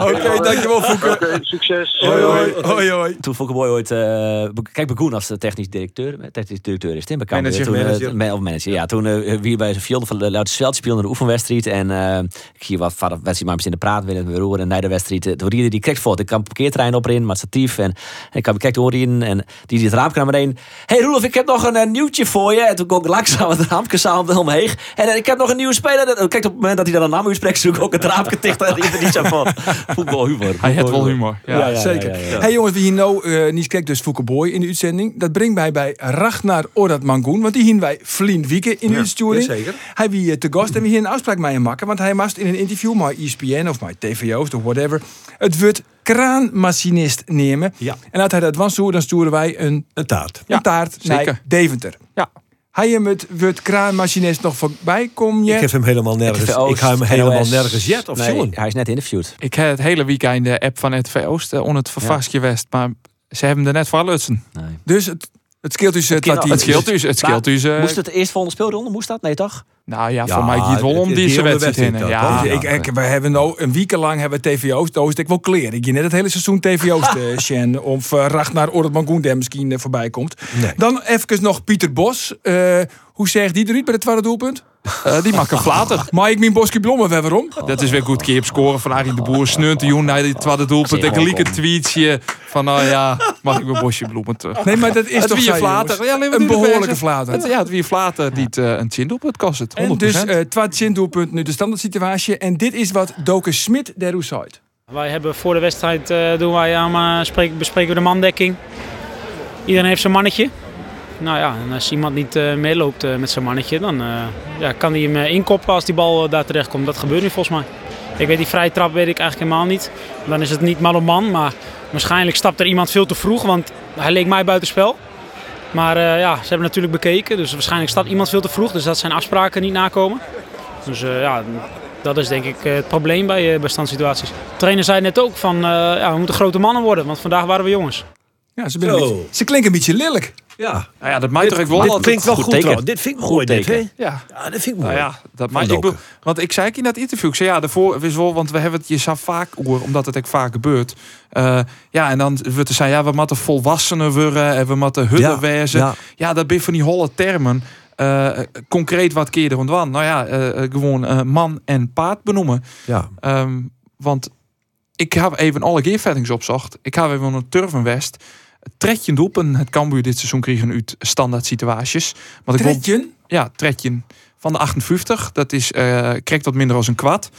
Oké, dankjewel Foeke. Oké, succes. Hoi, hoi. Hoi, hoi. Toen vond ik mooi ooit... eh, kijk, Begoen als de technisch directeur. eh, Technisch directeur is het, hè? bij Cambuur. Manager, eh, of manager, ja. Toen eh, wie bij zijn Fjolde van Loutersveld speelde de oefenwedstrijd. En eh, ik zie wat wedstrijd maar in de praat willen we roeren. En na de wedstrijd, eh, toen rieden die kreeg voor. Ik kan parkeerterrein op in, maar statief. En, en ik kan bekijken horen in. En die die het raampje naar beneden. hey Roelof, ik heb nog een eh, nieuwtje voor je. En toen kon ik langzaam het raampje samen omheen. En eh, ik heb nog een nieuwe speler. En, Kijk, op het moment dat hij dan een naam uitspreekt, zoek ik ook het raampje dicht. En die niet zo van voetbalhumor. Hij wel humor. Ja. Ja, ja, Zeker. ja, ja, ja. Hey jongens, wie hier nou uh, niet kijkt, dus Fouke Boy in de uitzending. Dat brengt mij bij Ragnar Orad Mangoen. Want die hien wij Vlien Wieke in de uitsturing. jazeker. Hij wie eh, te gast en we hier een afspraak mee maken. Want hij mast in een interview met ESPN of met TVO's of whatever. Het woord kraanmachinist nemen. Ja. En als hij dat was dan sturen wij een, Een taart. een taart zeker. naar Deventer. Ja. Hij hem het woord kraanmachinist nog voorbij kom je? Ik heb hem helemaal nergens. Ik ga hem helemaal NOS. nergens jet of Nee, hij is net interviewd. Ik heb het hele weekend de app van het Oost on het vervastje West. Maar ze hebben er net van lutsen. Nee. Dus het, het scheelt dus uh, dat Het scheelt dus. Het scheelt dus. eh, Moest het eerst volgende speelronde? Moest dat? Nee, toch? nou ja, Ja, voor mij gaat het wel om die- deze wedstrijd wedstrijd Ja, ik, ik, we hebben nou een week lang hebben we TVO's. Ik wel kleren. Ik je net het hele seizoen TVO's te Sjen. Of uh, Ragnar Orad Mangoen daar misschien uh, voorbij komt. Nee. Dan even nog Pieter Bos. Uh, hoe zegt die eruit bij het tweede doelpunt? Eh, die maakt een flater. Maar ik mijn Boski Blommen weer waarom? Dat is weer goed keer op scoren van Arie de Boer. Sneunt de Joen naar die tweede doelpunt. Ik liek een tweetje van nou ja, mag ik mijn bosje bloemen terug. Nee, maar dat is Het toch zei, flater. Ja, alleen maar Een behoorlijke flater. Het, ja, het wie een flater die het, eh, een chin doelpunt kost het. 100%. En dus uh, twaalf doelpunt nu de standaard situatie. En dit is wat Doke Smit der Roesait. Wij hebben voor de wedstrijd uh, doen wij aan, uh, spreken, bespreken we de mandekking. Iedereen heeft zijn mannetje. Nou ja, en als iemand niet uh, meeloopt uh, met zijn mannetje, dan uh, ja, kan hij hem inkoppen als die bal daar terecht komt. Dat gebeurt nu volgens mij. Ik weet die vrije trap weet ik eigenlijk helemaal niet. Dan is het niet man op man, maar waarschijnlijk stapt er iemand veel te vroeg, want hij leek mij buitenspel. Maar ja, ze hebben natuurlijk bekeken, dus waarschijnlijk staat iemand veel te vroeg, dus dat zijn afspraken niet nakomen. Dus ja, dat is denk ik het probleem bij, bij standsituaties. De trainer zei net ook van, ja, we moeten grote mannen worden, want vandaag waren we jongens. Ja, ze, beetje, ze klinken een beetje lelijk. Ja. Nou ja, dat maakt toch wel Dit klinkt wel goed goed, teken. Dit vind ik mooi, dit, hè? Ja. Ja, dat vind ik mooi. Nou ja, dat maakt ik bedoel- Want ik zei ik in dat interview, ik zei ja, daarvoor is wel, want we hebben het je zo vaak oer, omdat het ook vaak gebeurt. Eh, ja, en dan wordt er zijn, ja, we moeten volwassenen worden en we moeten hutten Ja, wezen. Ja. ja. dat ben van die holle termen. Eh, concreet wat keer er rond Nou ja, eh, gewoon man en paard benoemen. Ja. Ehm, want ik heb even alle gearvettings opzocht. Ik heb even een Turvenwest. Tredje doelpen. Het Cambuur dit seizoen kregen uit standaard situaties. Want ik wil- Tredje? ja, tredje van de 58. Dat is uh, krijgt wat minder als een kwad.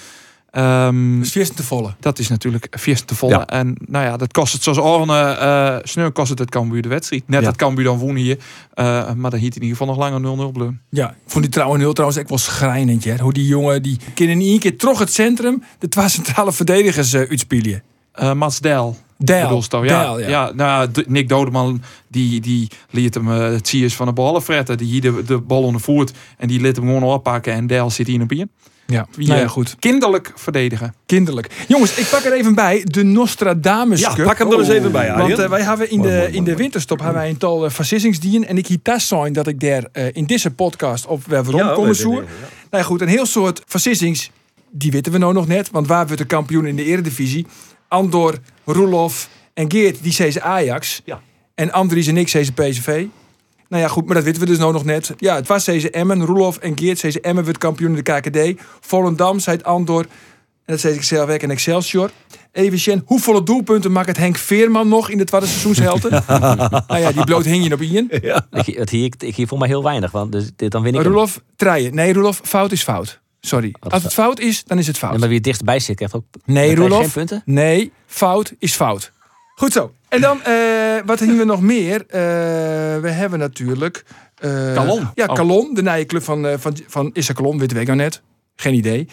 Ehm, Dus vierste te volle. dat is natuurlijk vier te volle. Ja. En nou ja, dat kost het zoals Orne uh, sneur kost het het Cambuur de wedstrijd. Net Ja. het Cambuur dan wonen hier. Uh, maar dan hiet in ieder geval nog langer 0-0 bleun. Ja, ik vond die trouwen heel trouwens echt wel schrijnend. hè. Hoe die jongen, die kunnen in één keer terug het centrum de twee centrale verdedigers uh, uitspelen. Uh, Mats Del. Del. ja. Ja. ja. nou, ja, D- Nick Dodeman die, die liet hem uh, het zie van de ballen fretten. Die hier de, de bal onder voert en die liet hem gewoon oppakken. En Del zit hier op in. Ja, Wie, nou ja, eh, goed. Kinderlijk verdedigen. Kinderlijk. Jongens, ik pak er even bij. De Nostradamus Ja, pak hem er eens even bij, Arjen. Want eh, wij hebben in de, in de winterstop hebben wij een tal uh, versissingsdienen. En ik hier thuis zijn dat ik daar eh, in deze podcast op weer Ja, rondkomen weet zoer. ja. Nou ja, goed, een heel soort versissings. Die weten we nou nog net. Want waar wordt de kampioen in de eredivisie? Andor, Roelof en Geert, die zei ze Ajax. Ja. En Andries en ik ze PSV. Nou ja, goed, maar dat weten we dus nou nog net. Ja, het was deze Emmen, Roelof en Geert. Deze Emmen werd kampioen in de KKD. Volendam, zei het Andor. En dat zei ik zelf en Excelsior. Even Sjen, hoeveel doelpunten maakt het Henk Veerman nog in de tweede seizoenshelte? nou ja, die bloot hing je op Ian. Ik, het hier, ik hier voor mij heel weinig van. Dus dit, dan win ik. Roelof, treien. Nee, Roelof, fout is fout. Sorry. Als het fout is, dan is het fout. Ja, maar wie het dichtstbij zit, krijgt ook Nee, Roelof. geen punten. Nee, fout is fout. Goed zo. En dan, eh, wat hebben we nog meer? Eh, we hebben natuurlijk... eh, Calon. Ja, Oh. Calon, de nieuwe club van, van, van Issa Calon, weet ik nou net. Geen idee.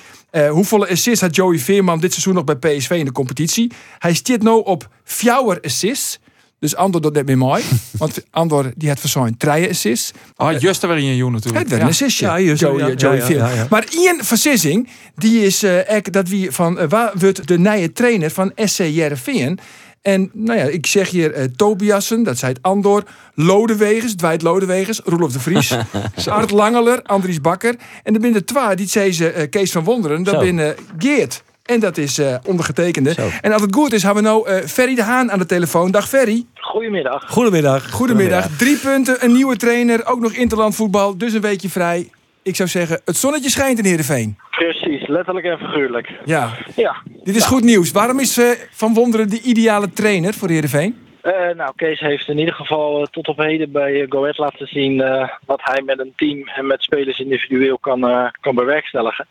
Hoeveel assists had Joey Veerman dit seizoen nog bij PSV in de competitie? Hij stiert nu op fjouwer assists. Dus Andor doet net meer mooi. want Andor die had verzoend drie assists. Ah, just er weer in natuurlijk. Het werd een assistje. Ja, juist, Joey, ja, ja, Joey ja, Veerman. ja, ja. Maar Ian Versissing, die is eh ek, dat wie van eh, waar wordt de nieuwe trainer van SC Jereveen. En nou ja, ik zeg hier eh, Tobiassen, dat zei het Andor, Lodewegers, Dwight Lodewegers, Roelof de Vries, Art Langeler, Andries Bakker. En er binnen de twee, die zei ze eh, Kees van Wonderen, dat binnen Geert. En dat is eh, ondergetekende. Zo. En als het goed is, hebben we nou eh, Ferry de Haan aan de telefoon. Dag Ferry. Goedemiddag. Goedemiddag. Goedemiddag. Drie punten, een nieuwe trainer, ook nog interland voetbal, dus een weekje vrij. Ik zou zeggen, het zonnetje schijnt in Heerenveen. Precies, letterlijk en figuurlijk. Ja, Ja. dit is goed nieuws. Waarom is eh, Van Wonderen de ideale trainer voor Heerenveen? Eh, nou, Kees heeft in ieder geval tot op heden bij Go Ahead laten zien eh, wat hij met een team en met spelers individueel kan, eh, kan bewerkstelligen.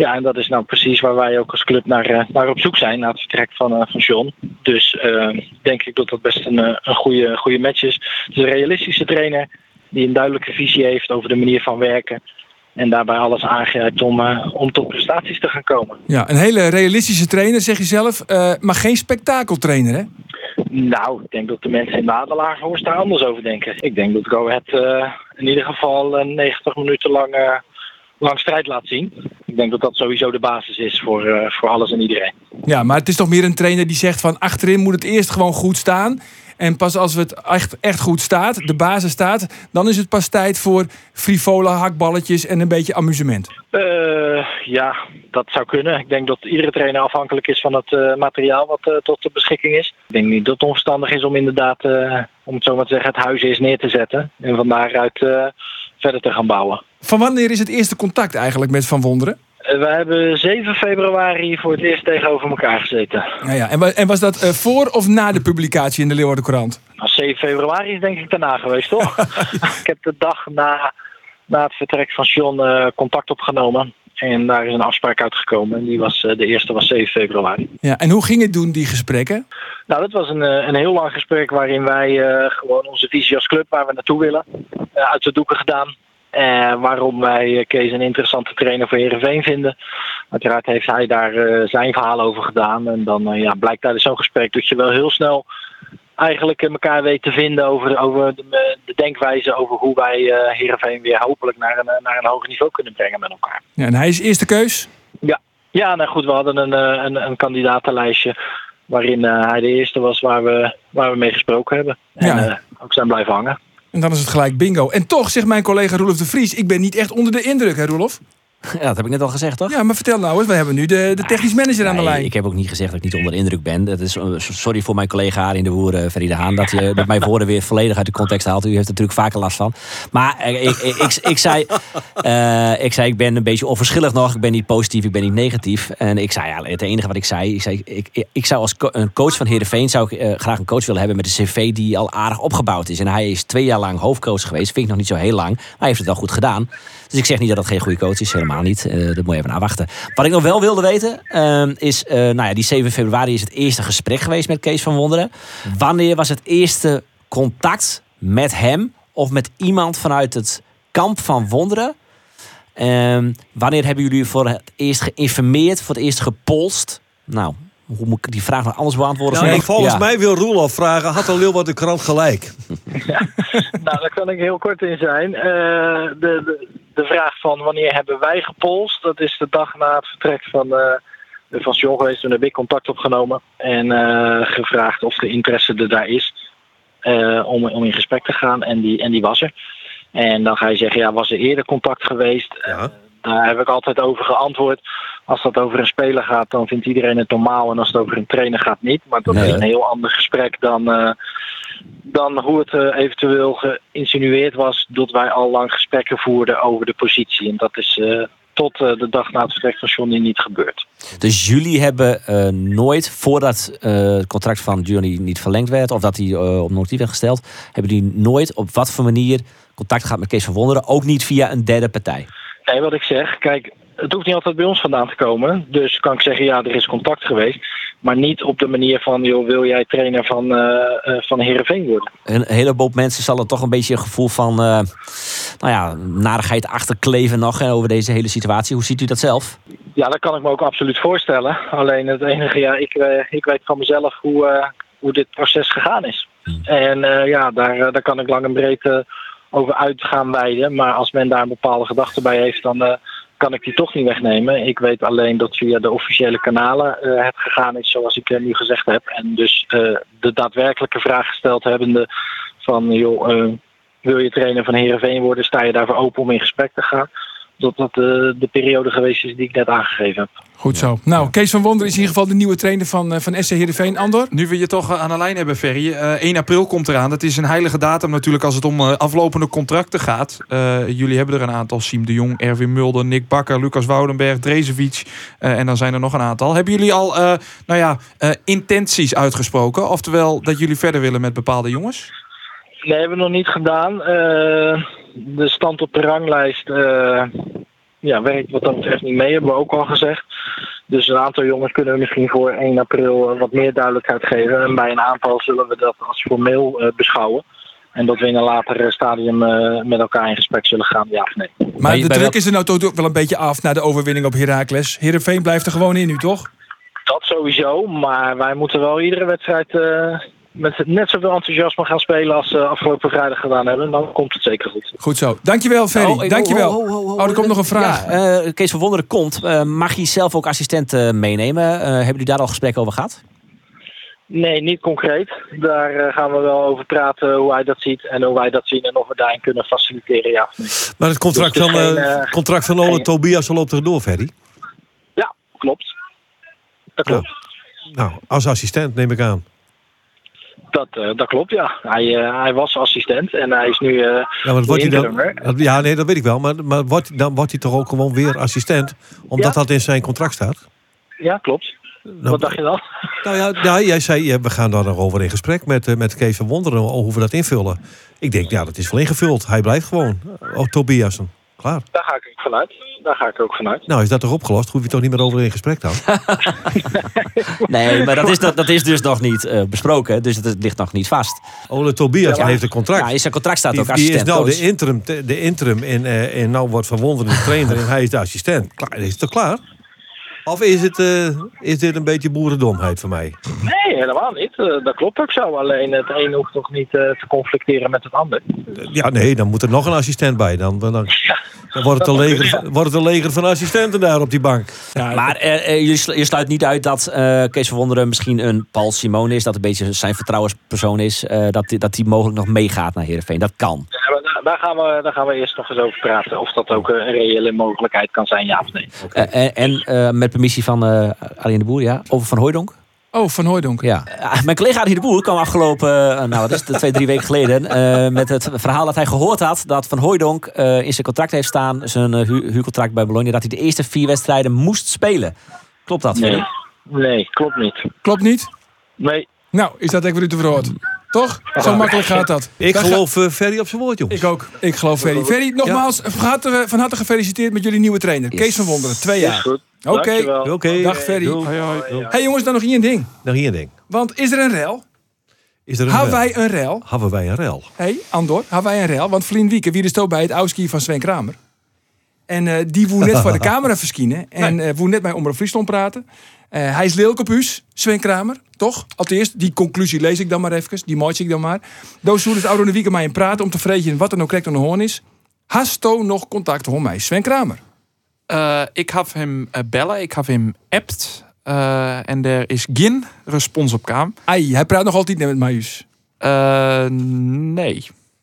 Ja, en dat is nou precies waar wij ook als club naar, eh, naar op zoek zijn, na het vertrek van, eh, van John. Dus eh, denk ik dat dat best een, een goede, goede match is. Het is een realistische trainer die een duidelijke visie heeft over de manier van werken. En daarbij alles aangrijpt om, om tot prestaties te gaan komen. Ja, een hele realistische trainer, zeg je zelf, maar geen spektakeltrainer, hè? Nou, ik denk dat de mensen in de Adelaarshorst daar anders over denken. Ik denk dat Go Ahead in ieder geval eh, 90 minuten lang, lang strijd laat zien. Ik denk dat dat sowieso de basis is voor, eh, voor alles en iedereen. Ja, maar het is toch meer een trainer die zegt van achterin moet het eerst gewoon goed staan. En pas als het echt, echt goed staat, de basis staat, dan is het pas tijd voor frivole hakballetjes en een beetje amusement. Eh, ja, dat zou kunnen. Ik denk dat iedere trainer afhankelijk is van het eh, materiaal wat tot de beschikking is. Ik denk niet dat het onverstandig is om inderdaad, om het zo maar te zeggen, het huis eerst neer te zetten. En van daaruit verder te gaan bouwen. Van wanneer is het eerste contact eigenlijk met Van Wonderen? Eh, we hebben 7 februari voor het eerst tegenover elkaar gezeten. Ja, ja. En, wa- en was dat eh, voor of na de publicatie in de Leeuwarden Courant? Nou, 7 februari is denk ik daarna geweest, toch? ik heb de dag na, na het vertrek van John eh, contact opgenomen. En daar is een afspraak uitgekomen. En die was, de eerste was 7 februari. Ja, en hoe ging het doen, die gesprekken? Nou, dat was een, een heel lang gesprek waarin wij gewoon onze visie als club, waar we naartoe willen, uit de doeken gedaan. Eh, waarom wij eh, Kees een interessante trainer voor Heerenveen vinden. Uiteraard heeft hij daar eh, zijn verhaal over gedaan. En dan ja, blijkt tijdens zo'n gesprek dat je wel heel snel eigenlijk elkaar weet te vinden over, over de, de denkwijze over hoe wij eh Heerenveen weer hopelijk naar een, naar een hoger niveau kunnen brengen met elkaar. Ja, en hij is eerste keus? Ja, ja nou goed, we hadden een, een, een kandidatenlijstje waarin hij de eerste was waar we, waar we mee gesproken hebben. En Ja. eh, ook zijn blijven hangen. En dan is het gelijk bingo. En toch zegt mijn collega Roelof de Vries, ik ben niet echt onder de indruk, hè Roelof? Ja, dat heb ik net al gezegd, toch? Ja, maar vertel nou eens, we hebben nu de, de technisch manager aan de Nee, lijn. Ik heb ook niet gezegd dat ik niet onder de indruk ben. Dat is, eh, sorry voor mijn collega Arie de Boer, Ferry de Haan, dat je dat mijn woorden weer volledig uit de context haalt. U heeft er natuurlijk vaker last van. Maar eh, ik, ik, ik, ik zei, eh, ik zei, ik ben een beetje onverschillig nog. Ik ben niet positief, ik ben niet negatief. En ik zei, ja, het enige wat ik zei, ik, zei, ik, ik, zou als co- een coach van Heerenveen zou ik graag een coach willen hebben met een cv die al aardig opgebouwd is. En hij is twee jaar lang hoofdcoach geweest. Vind ik nog niet zo heel lang. Maar hij heeft het wel goed gedaan. Dus ik zeg niet dat dat geen goede coach is, helemaal niet. Eh, dat moet je even afwachten. Wat ik nog wel wilde weten, ehm, is, eh, nou ja, die 7 februari is het eerste gesprek geweest met Kees van Wonderen. Wanneer was het eerste contact met hem of met iemand vanuit het kamp van Wonderen? Ehm, wanneer hebben jullie voor het eerst geïnformeerd, voor het eerst gepolst? Nou, hoe moet ik die vraag nog anders beantwoorden? Nou, volgens Ja. mij wil Roelof vragen, had al Leeuwarden de krant gelijk? nou, daar kan ik heel kort in zijn. Eh, de, de, de vraag van wanneer hebben wij gepolst, dat is de dag na het vertrek van, eh van John geweest. Toen heb ik contact opgenomen en eh, gevraagd of de interesse er daar is eh, om, om in gesprek te gaan. En die, en die was er. En dan ga je zeggen, ja, was er eerder contact geweest? Eh, daar heb ik altijd over geantwoord. Als dat over een speler gaat, dan vindt iedereen het normaal. En als het over een trainer gaat, niet. Maar dat Nee. is een heel ander gesprek dan, dan hoe het eh, eventueel geïnsinueerd was dat wij al lang gesprekken voerden over de positie. En dat is eh, tot eh, de dag na het vertrek van Johnny niet gebeurd. Dus jullie hebben nooit, voordat het contract van Johnny niet verlengd werd, of dat hij op notief werd gesteld, hebben jullie nooit op wat voor manier contact gehad met Kees van Wonderen, ook niet via een derde partij? Nee, wat ik zeg, kijk, het hoeft niet altijd bij ons vandaan te komen. Dus kan ik zeggen, ja, er is contact geweest. Maar niet op de manier van, joh, wil jij trainer van, eh eh, van Heerenveen worden? Een heleboel mensen zal er toch een beetje een gevoel van, eh, nou ja, narigheid achterkleven nog hè, over deze hele situatie. Hoe ziet u dat zelf? Ja, dat kan ik me ook absoluut voorstellen. Alleen het enige, ja, ik, ik weet van mezelf hoe, hoe dit proces gegaan is. En eh, ja, daar, daar kan ik lang en breed over uit gaan wijden. Maar als men daar een bepaalde gedachte bij heeft, dan eh, kan ik die toch niet wegnemen. Ik weet alleen dat via de officiële kanalen eh, het gegaan is zoals ik eh, nu gezegd heb. En dus de daadwerkelijke vraag gesteld hebbende van, joh, wil je trainer van Heerenveen worden? Sta je daarvoor open om in gesprek te gaan? Dat dat eh, de periode geweest is die ik net aangegeven heb. Goed zo. Nou, Kees van Wonderen is in ieder geval de nieuwe trainer van, eh, van SC Heerenveen. Andor? Nu we je toch eh, aan de lijn hebben, Ferry. eh 1 april komt eraan. Dat is een heilige datum natuurlijk als het om eh, aflopende contracten gaat. Eh, jullie hebben er een aantal. Siem de Jong, Erwin Mulder, Nick Bakker, Lucas Woudenberg, Drezevic. eh, en dan zijn er nog een aantal. Hebben jullie al eh, nou ja, eh, intenties uitgesproken? Oftewel dat jullie verder willen met bepaalde jongens? Nee, hebben we nog niet gedaan. Eh, de stand op de ranglijst eh, ja, werkt wat dat betreft niet mee, hebben we ook al gezegd. Dus een aantal jongens kunnen we misschien voor 1 april eh, wat meer duidelijkheid geven. En bij een aantal zullen we dat als formeel eh, beschouwen. En dat we in een later stadium eh, met elkaar in gesprek zullen gaan, ja of nee. Maar de druk is er nou toch wel een beetje af na de overwinning op Heracles. Heerenveen blijft er gewoon in nu, toch? Dat sowieso, maar wij moeten wel iedere wedstrijd eh, met net zoveel enthousiasme gaan spelen als we afgelopen vrijdag gedaan hebben. Dan komt het zeker goed. Goed zo. Dankjewel, Ferry. Oh, Dankjewel. oh, er komt nog een vraag. Ja, eh, Kees van Wonderen komt. Eh, mag hij zelf ook assistent eh, meenemen? Eh, hebben jullie daar al gesprekken over gehad? Nee, niet concreet. Daar eh, gaan we wel over praten hoe hij dat ziet en hoe wij dat zien en of we daarin kunnen faciliteren, ja. Maar het contract Dus van, geen, eh, eh, contract van Ole Tobias loopt er door, Ferry. Ja, klopt. Dat klopt. Nou, als assistent neem ik aan. Dat, eh, dat klopt, ja. Hij, eh, hij was assistent en hij is nu eh Ja, maar wordt hij dan? Ja, nee, dat weet ik wel. Maar, maar wordt, dan wordt hij toch ook gewoon weer assistent? Omdat Ja. dat in zijn contract staat? Ja, klopt. Wat dacht je dan? Nou ja, ja jij zei, ja, we gaan daar nog over in gesprek met, met Kees van Wonderen over hoe we dat invullen. Ik denk, ja, dat is wel ingevuld. Hij blijft gewoon. Oh, Tobiasen. Klaar. Daar ga ik ook vanuit. Daar ga ik ook vanuit. Nou, is dat toch opgelost? Hoef je toch niet meer over in gesprek dan? Nee, maar dat is, dat, dat is dus nog niet eh, besproken. Dus het ligt nog niet vast. Ole Tobias Ja. heeft een contract. Ja, in zijn contract staat die, ook die is assistent nou de interim, de interim in, eh in nou wordt van Wonderen de trainer en hij is de assistent. Klaar, is het toch klaar? Of is, het, eh, is dit een beetje boerendomheid van mij? Nee, helemaal niet. Eh, dat klopt ook zo. Alleen het een hoeft toch niet eh, te conflicteren met het ander. Ja, nee, dan moet er nog een assistent bij. Dan, dan, dan wordt, het een leger, wordt het een leger van assistenten daar op die bank. Maar eh, eh, je, slu- je sluit niet uit dat eh, Kees van Wonderen misschien een Paul Simone is. Dat een beetje zijn vertrouwenspersoon is. eh, dat, die, dat die mogelijk nog meegaat naar Heerenveen. Dat kan. Ja, maar daar, daar, gaan we, daar gaan we eerst nog eens over praten. Of dat ook een reële mogelijkheid kan zijn, ja of nee. En en eh, met permissie van eh Arjen de Boer, ja. Over Van Hooijdonk. Oh, Van Hooijdonk. Ja. Eh, mijn collega Arjen de Boer kwam afgelopen, eh, nou wat is het, twee, drie weken geleden... eh, met het verhaal dat hij gehoord had dat Van Hooijdonk eh, in zijn contract heeft staan... zijn eh, hu- huurcontract bij Bologna, dat hij de eerste vier wedstrijden moest spelen. Klopt dat? Nee, nee klopt niet. Klopt niet? Nee. Nou, is dat even u te verhoord? Toch? Zo makkelijk gaat dat. Ik geloof eh, Ferry op zijn woord, jongens. Ik ook. Ik geloof Ferry. Ferry, nogmaals, van harte, van harte gefeliciteerd met jullie nieuwe trainer. Kees van Wonderen, twee jaar. Oké. Oké. Dag Ferry. Doei. hey, jongens, dan nog één ding. Nog hier een ding. Want is er een rel? Is er een Hebben wij een rel? Hebben wij een rel? hey, Andor, hebben wij een rel? Want Vlien Wieke, wie is toch bij het ouski van Sven Kramer? En eh, die woe net voor de camera verschijnen. En eh woe net bij Omroep Friesland praten. Eh, hij is lelijk op huis, Sven Kramer. Toch? Allereerst, die conclusie lees ik dan maar even. Die maak ik dan maar. Doos het oude de week mij in praten om te vreten wat er nou correct aan de hoorn is. Hasto nog contact met mij, Sven Kramer? Eh, ik heb hem eh, bellen, ik heb hem appt. eh, en er is geen respons op kwam. Ai, hij praat nog altijd niet met mij. Eh,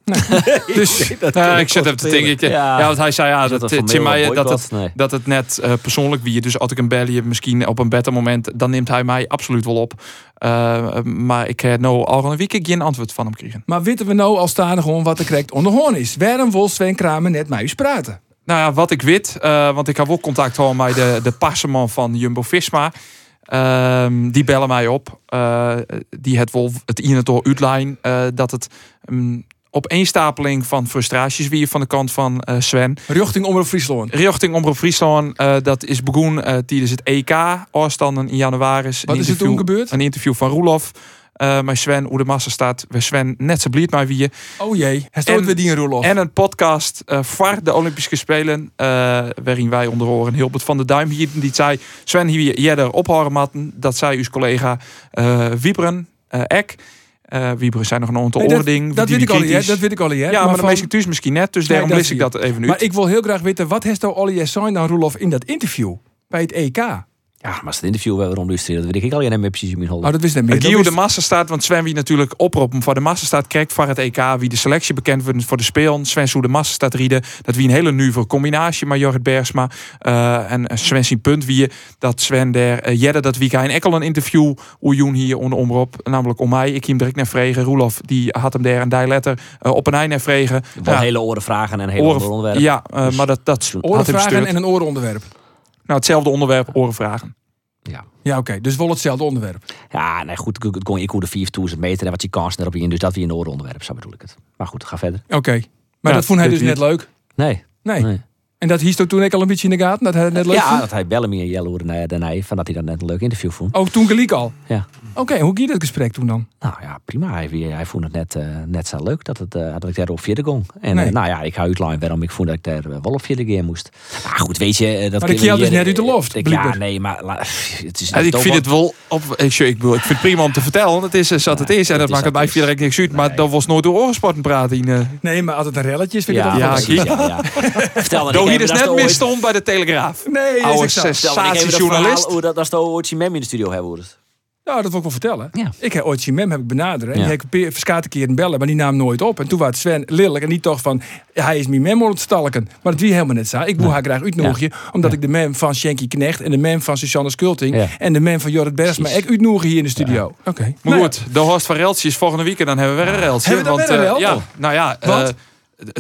nee. Dus Ja, ik zit even te denken. Ja, Ja. want hij zei ja, dat, dat het mij dat het? Nee. dat het net eh, persoonlijk wie. Dus als ik een belje misschien op een beter moment, dan neemt hij mij absoluut wel op. Eh, maar ik heb nou al een week geen antwoord van hem gekregen. Maar weten we nou al staan gewoon wat er correct onder hoorn is? Waarom wil Sven Kramer net met u praten? Nou ja, wat ik weet, eh, want ik heb ook contact gehad met de, de passeman van Jumbo-Visma. Ehm, die bellen mij op. Eh, die het wel het in het door uitlijn eh, dat het um, opeenstapeling van frustraties weer van de kant van eh, Sven. Richting Omroep Friesland. Richting Omroep Friesland. eh, dat is begonnen eh, tijdens het EK. Afstanden in januari. Wat is er toen gebeurd? Een interview van Roelof. met Sven, hoe de massa staat. Waar Sven net zo blied maar wie. Oh jee, hij weer die Roelof. En een podcast voor de Olympische Spelen. waarin wij onder oren Hilbert van der Duim hier. Die zei, Sven hier jeder ophouden matten. Dat zei uw collega Wieberen, eh Ek. Eh Wieberen zijn nog een aantal Nee, dat, oording. dat weet ik al, hè? Dat weet ik al, hè? Ja, maar, van- de meeste thuis misschien net. Dus daarom lees ik dat even nu. Maar ik wil heel graag weten, wat heeft nou Olly zijn dan Roelof in dat interview? Bij het EK? Ja, maar als het interview weer waarom luisteren, dat weet ik al. Ja, net precies in mijn. Oh, dat wist ik niet Maar meer. De Massa staat, want Sven wie natuurlijk oproepen voor de Massa staat kijkt voor het EK, wie de selectie bekend wordt voor de spelen. Sven hoe de Massa staat rieden, dat wie een hele nieuwe combinatie met Jorrit Bergsma eh, en Sven zijn punt wie dat Sven der uh, jedde dat wie en ekkel een interview Oejoen hier onder omroep, namelijk om mij. Ik hem direct naar vregen. Roelof die had hem daar een die letter eh, op een eind naar vregen. Wel Ja, hele oren vragen en hele oren- onderwerpen. Ja, eh, maar dat, dat had hem gestuurd. en een orenonderwerp. Nou, hetzelfde onderwerp, orenvragen. Ja. Ja, oké. Dus wel hetzelfde onderwerp. Ja, nee, goed. Ik kon ik de 4000 meter en wat je kansen erop in. Dus dat wie een orenonderwerp, zo bedoel ik het. Maar goed, ga verder. Oké. Maar Ja, dat vond hij dus net leuk. Nee. Nee. Nee. En dat hiest ook toen ik al een beetje in de gaten, dat hij het net leuk Ja, vond? dat hij Bellamy en Jelle hoorde naar daarna van dat hij dat net een leuk interview vond. Oh, toen gelijk al? Ja. Oké, hoe ging dat gesprek toen dan? Nou ja, prima. Hij, hij vond het net, eh, net zo leuk dat, het, eh, dat ik daar op vierde ging. En Nee. eh, nou ja, ik ga uitline waarom ik vond dat ik daar wel op vierde keer moest. Maar goed, weet je... dat Maar ik had dus net uit de loft, ik- Ja, nee, maar la- het is... En ik vind het wel op. Ik, ik, bedoel, ik vind het prima om te vertellen. Het is zat het is. En dat maakt het mij verder niks uit. Maar dat was nooit door oorsporten praten. In, eh Nee, maar altijd een relletje is, vind ik Ja, het Ja. Vertel dan hier dus is net ooit- misstond bij de Telegraaf. Nee, is Oude ik ik sensatiejournalist. hoe dat, dat is de Oortje Mem in de studio hebben. Nou, dat wil ik wel vertellen. Ja. Ik heb ooit Mem heb ik benaderd. En Ja. die heb ik verschillende keren bellen, maar die nam nooit op. En toen was Sven lelijk. En die toch van, hij is mijn mem aan het stalken. Maar dat wie helemaal net zo. Ik wil haar graag uitnodigen. Omdat ik de mem van Shanky Knecht en de mem van Susanne Skulting Ja. en de mem van Jorrit Precies. ik uitnodigen hier in de studio. Oké. Maar Nou, goed, de Horst van Reltje is volgende week. En dan hebben we weer een reltje. Hebben we dan want, weer een eh? Ja, nou ja. eh, Wat?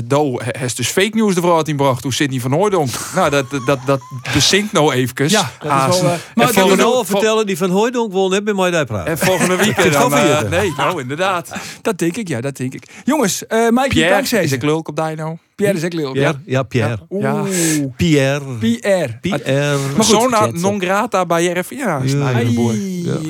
Do heeft dus fake news de vrouw inbracht. Hoe Sidney van Hooydonk. nou, dat, dat, dat bezinkt nou even. Ja, dat is wel, eh, maar Ik kan me nou al vertellen, die van Hooydonk wil net met mij daar praten. en volgende week het dan... eh, nee, nou inderdaad. Dat denk ik, ja, dat denk ik. Jongens, eh Mike Pierre, is ik lulk op Dino. Pierre is ook lelijk. Pierre? Ja, Pierre. Oeh, Ja. Pierre. Pierre. Pierre. Maar goed, Persona non grata bij JRF. Ja, is Ja. Ai,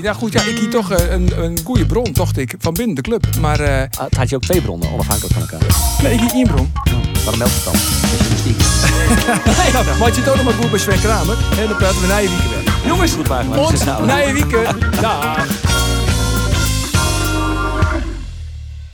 Nou goed, ja, ik hier toch eh, een, een goede bron, dacht ik, van binnen de club. Maar eh, Ah, het had je ook twee bronnen, onafhankelijk van elkaar. nee, ik hier één bron. Waarom meldt het dan? Journalistiek. Maar je het ook nog maar goed bij Sven Kramer. En dan praten we na je weekend weer. Jongens, Goed, maar gezellig. na je weekend. Dag.